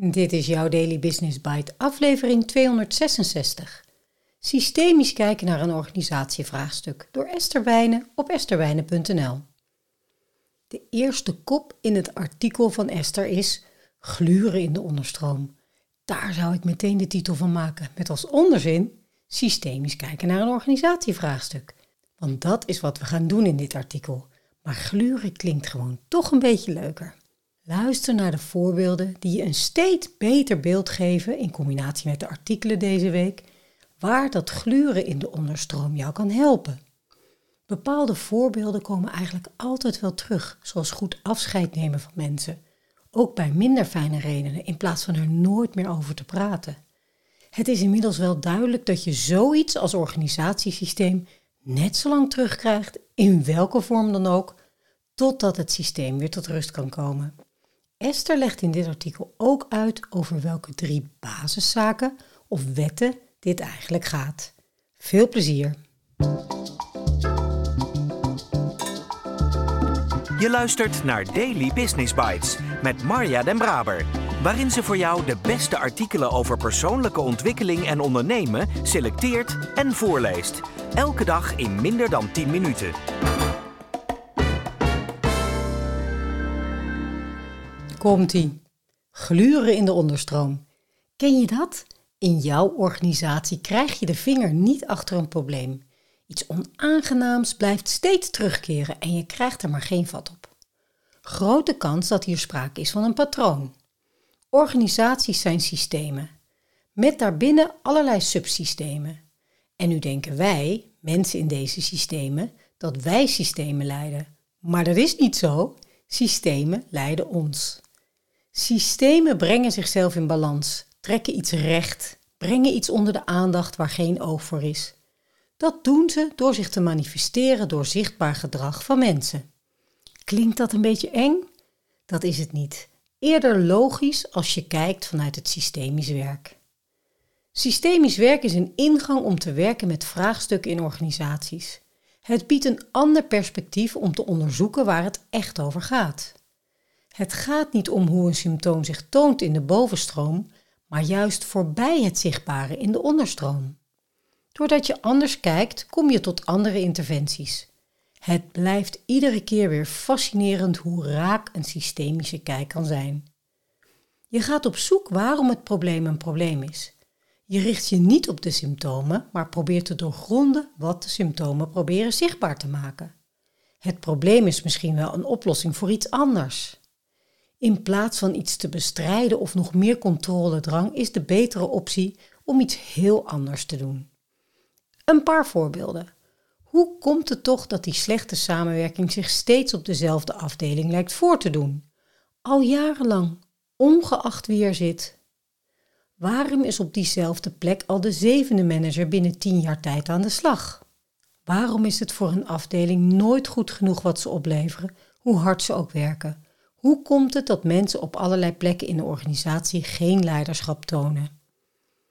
Dit is jouw Daily Business Bite, aflevering 266. Systemisch kijken naar een organisatievraagstuk door Esther Wijnen op estherwijnen.nl. De eerste kop in het artikel van Esther is Gluren in de onderstroom. Daar zou ik meteen de titel van maken, met als onderzin Systemisch kijken naar een organisatievraagstuk. Want dat is wat we gaan doen in dit artikel. Maar gluren klinkt gewoon toch een beetje leuker. Luister naar de voorbeelden die je een steeds beter beeld geven in combinatie met de artikelen deze week, waar dat gluren in de onderstroom jou kan helpen. Bepaalde voorbeelden komen eigenlijk altijd wel terug, zoals goed afscheid nemen van mensen, ook bij minder fijne redenen, in plaats van er nooit meer over te praten. Het is inmiddels wel duidelijk dat je zoiets als organisatiesysteem net zo lang terugkrijgt, in welke vorm dan ook, totdat het systeem weer tot rust kan komen. Esther legt in dit artikel ook uit over welke drie basiszaken of wetten dit eigenlijk gaat. Veel plezier! Je luistert naar Daily Business Bites met Marja Den Braber, waarin ze voor jou de beste artikelen over persoonlijke ontwikkeling en ondernemen selecteert en voorleest. Elke dag in minder dan 10 minuten. Komt-ie. Gluren in de onderstroom. Ken je dat? In jouw organisatie krijg je de vinger niet achter een probleem. Iets onaangenaams blijft steeds terugkeren en je krijgt er maar geen vat op. Grote kans dat hier sprake is van een patroon. Organisaties zijn systemen, met daarbinnen allerlei subsystemen. En nu denken wij, mensen in deze systemen, dat wij systemen leiden. Maar dat is niet zo. Systemen leiden ons. Systemen brengen zichzelf in balans, trekken iets recht, brengen iets onder de aandacht waar geen oog voor is. Dat doen ze door zich te manifesteren door zichtbaar gedrag van mensen. Klinkt dat een beetje eng? Dat is het niet. Eerder logisch als je kijkt vanuit het systemisch werk. Systemisch werk is een ingang om te werken met vraagstukken in organisaties. Het biedt een ander perspectief om te onderzoeken waar het echt over gaat. Het gaat niet om hoe een symptoom zich toont in de bovenstroom, maar juist voorbij het zichtbare in de onderstroom. Doordat je anders kijkt, kom je tot andere interventies. Het blijft iedere keer weer fascinerend hoe raak een systemische kijk kan zijn. Je gaat op zoek waarom het probleem een probleem is. Je richt je niet op de symptomen, maar probeert te doorgronden wat de symptomen proberen zichtbaar te maken. Het probleem is misschien wel een oplossing voor iets anders. In plaats van iets te bestrijden of nog meer controledrang is de betere optie om iets heel anders te doen. Een paar voorbeelden. Hoe komt het toch dat die slechte samenwerking zich steeds op dezelfde afdeling lijkt voor te doen? Al jarenlang, ongeacht wie er zit. Waarom is op diezelfde plek al de zevende manager binnen tien jaar tijd aan de slag? Waarom is het voor een afdeling nooit goed genoeg wat ze opleveren, hoe hard ze ook werken? Hoe komt het dat mensen op allerlei plekken in de organisatie geen leiderschap tonen?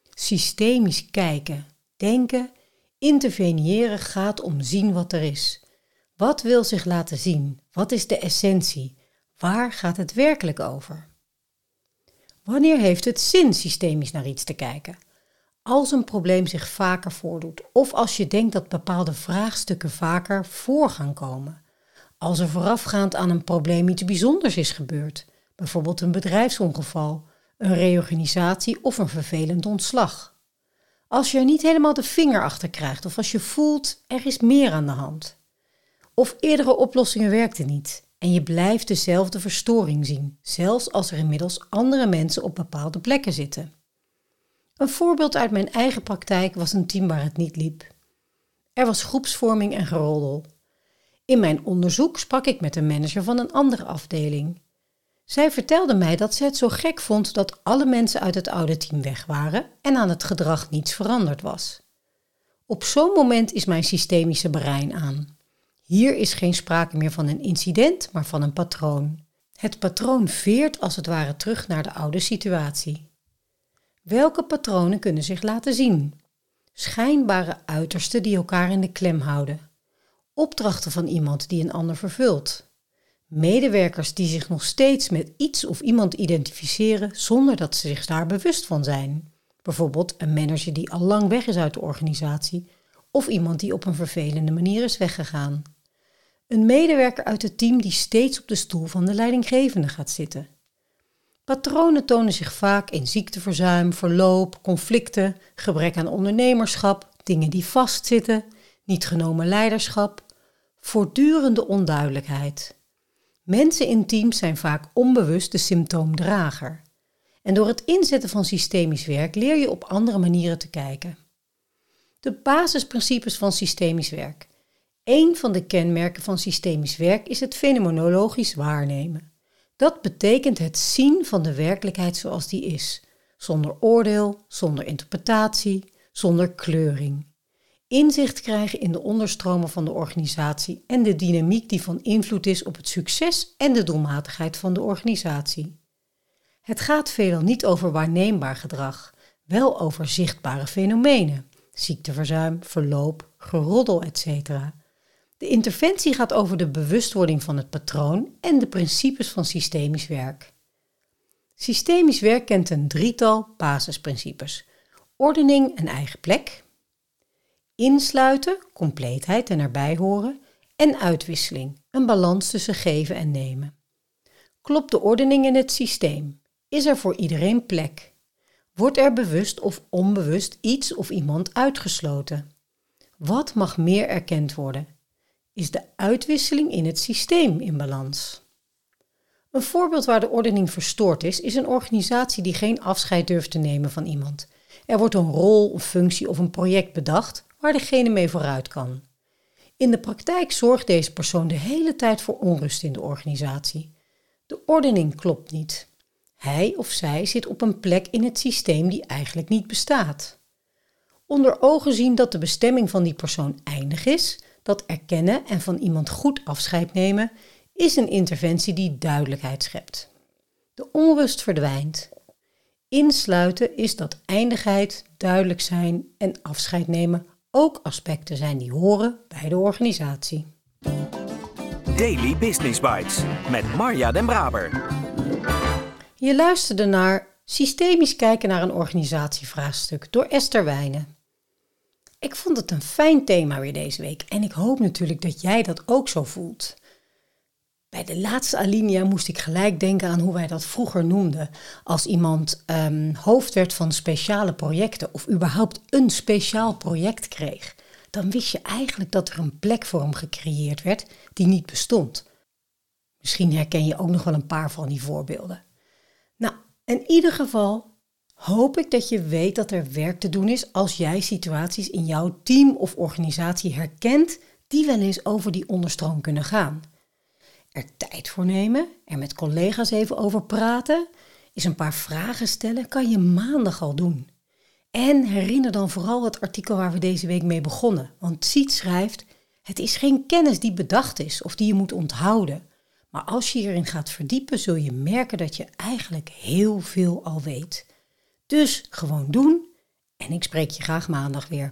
Systemisch kijken, denken, interveneren gaat om zien wat er is. Wat wil zich laten zien? Wat is de essentie? Waar gaat het werkelijk over? Wanneer heeft het zin systemisch naar iets te kijken? Als een probleem zich vaker voordoet of als je denkt dat bepaalde vraagstukken vaker voor gaan komen. Als er voorafgaand aan een probleem iets bijzonders is gebeurd, bijvoorbeeld een bedrijfsongeval, een reorganisatie of een vervelend ontslag. Als je er niet helemaal de vinger achter krijgt of als je voelt er is meer aan de hand. Of eerdere oplossingen werkten niet en je blijft dezelfde verstoring zien, zelfs als er inmiddels andere mensen op bepaalde plekken zitten. Een voorbeeld uit mijn eigen praktijk was een team waar het niet liep. Er was groepsvorming en geroddel. In mijn onderzoek sprak ik met een manager van een andere afdeling. Zij vertelde mij dat ze het zo gek vond dat alle mensen uit het oude team weg waren en aan het gedrag niets veranderd was. Op zo'n moment is mijn systemische brein aan. Hier is geen sprake meer van een incident, maar van een patroon. Het patroon veert als het ware terug naar de oude situatie. Welke patronen kunnen zich laten zien? Schijnbare uitersten die elkaar in de klem houden opdrachten van iemand die een ander vervult. Medewerkers die zich nog steeds met iets of iemand identificeren zonder dat ze zich daar bewust van zijn. Bijvoorbeeld een manager die al lang weg is uit de organisatie of iemand die op een vervelende manier is weggegaan. Een medewerker uit het team die steeds op de stoel van de leidinggevende gaat zitten. Patronen tonen zich vaak in ziekteverzuim, verloop, conflicten, gebrek aan ondernemerschap, dingen die vastzitten, niet genomen leiderschap, voortdurende onduidelijkheid. Mensen in teams zijn vaak onbewust de symptoomdrager. En door het inzetten van systemisch werk leer je op andere manieren te kijken. De basisprincipes van systemisch werk. Een van de kenmerken van systemisch werk is het fenomenologisch waarnemen. Dat betekent het zien van de werkelijkheid zoals die is, zonder oordeel, zonder interpretatie, zonder kleuring. Inzicht krijgen in de onderstromen van de organisatie en de dynamiek die van invloed is op het succes en de doelmatigheid van de organisatie. Het gaat veelal niet over waarneembaar gedrag, wel over zichtbare fenomenen, ziekteverzuim, verloop, geroddel, etc. De interventie gaat over de bewustwording van het patroon en de principes van systemisch werk. Systemisch werk kent een drietal basisprincipes: ordening en eigen plek, insluiten, compleetheid en erbij horen, en uitwisseling, een balans tussen geven en nemen. Klopt de ordening in het systeem? Is er voor iedereen plek? Wordt er bewust of onbewust iets of iemand uitgesloten? Wat mag meer erkend worden? Is de uitwisseling in het systeem in balans? Een voorbeeld waar de ordening verstoord is, is een organisatie die geen afscheid durft te nemen van iemand. Er wordt een rol, een functie of een project bedacht waar degene mee vooruit kan. In de praktijk zorgt deze persoon de hele tijd voor onrust in de organisatie. De ordening klopt niet. Hij of zij zit op een plek in het systeem die eigenlijk niet bestaat. Onder ogen zien dat de bestemming van die persoon eindig is, dat erkennen en van iemand goed afscheid nemen, is een interventie die duidelijkheid schept. De onrust verdwijnt. Insluiten is dat eindigheid, duidelijk zijn en afscheid nemen ook aspecten zijn die horen bij de organisatie. Daily Business Bites met Marja Den Braber. Je luisterde naar Systemisch kijken naar een organisatievraagstuk door Esther Wijnen. Ik vond het een fijn thema weer deze week en ik hoop natuurlijk dat jij dat ook zo voelt. Bij de laatste alinea moest ik gelijk denken aan hoe wij dat vroeger noemden. Als iemand um, hoofd werd van speciale projecten of überhaupt een speciaal project kreeg, dan wist je eigenlijk dat er een plek voor hem gecreëerd werd die niet bestond. Misschien herken je ook nog wel een paar van die voorbeelden. Nou, in ieder geval hoop ik dat je weet dat er werk te doen is als jij situaties in jouw team of organisatie herkent die wel eens over die onderstroom kunnen gaan er tijd voor nemen, er met collega's even over praten, is een paar vragen stellen, kan je maandag al doen. En herinner dan vooral het artikel waar we deze week mee begonnen. Want Siet schrijft: Het is geen kennis die bedacht is of die je moet onthouden. Maar als je hierin gaat verdiepen, zul je merken dat je eigenlijk heel veel al weet. Dus gewoon doen en ik spreek je graag maandag weer.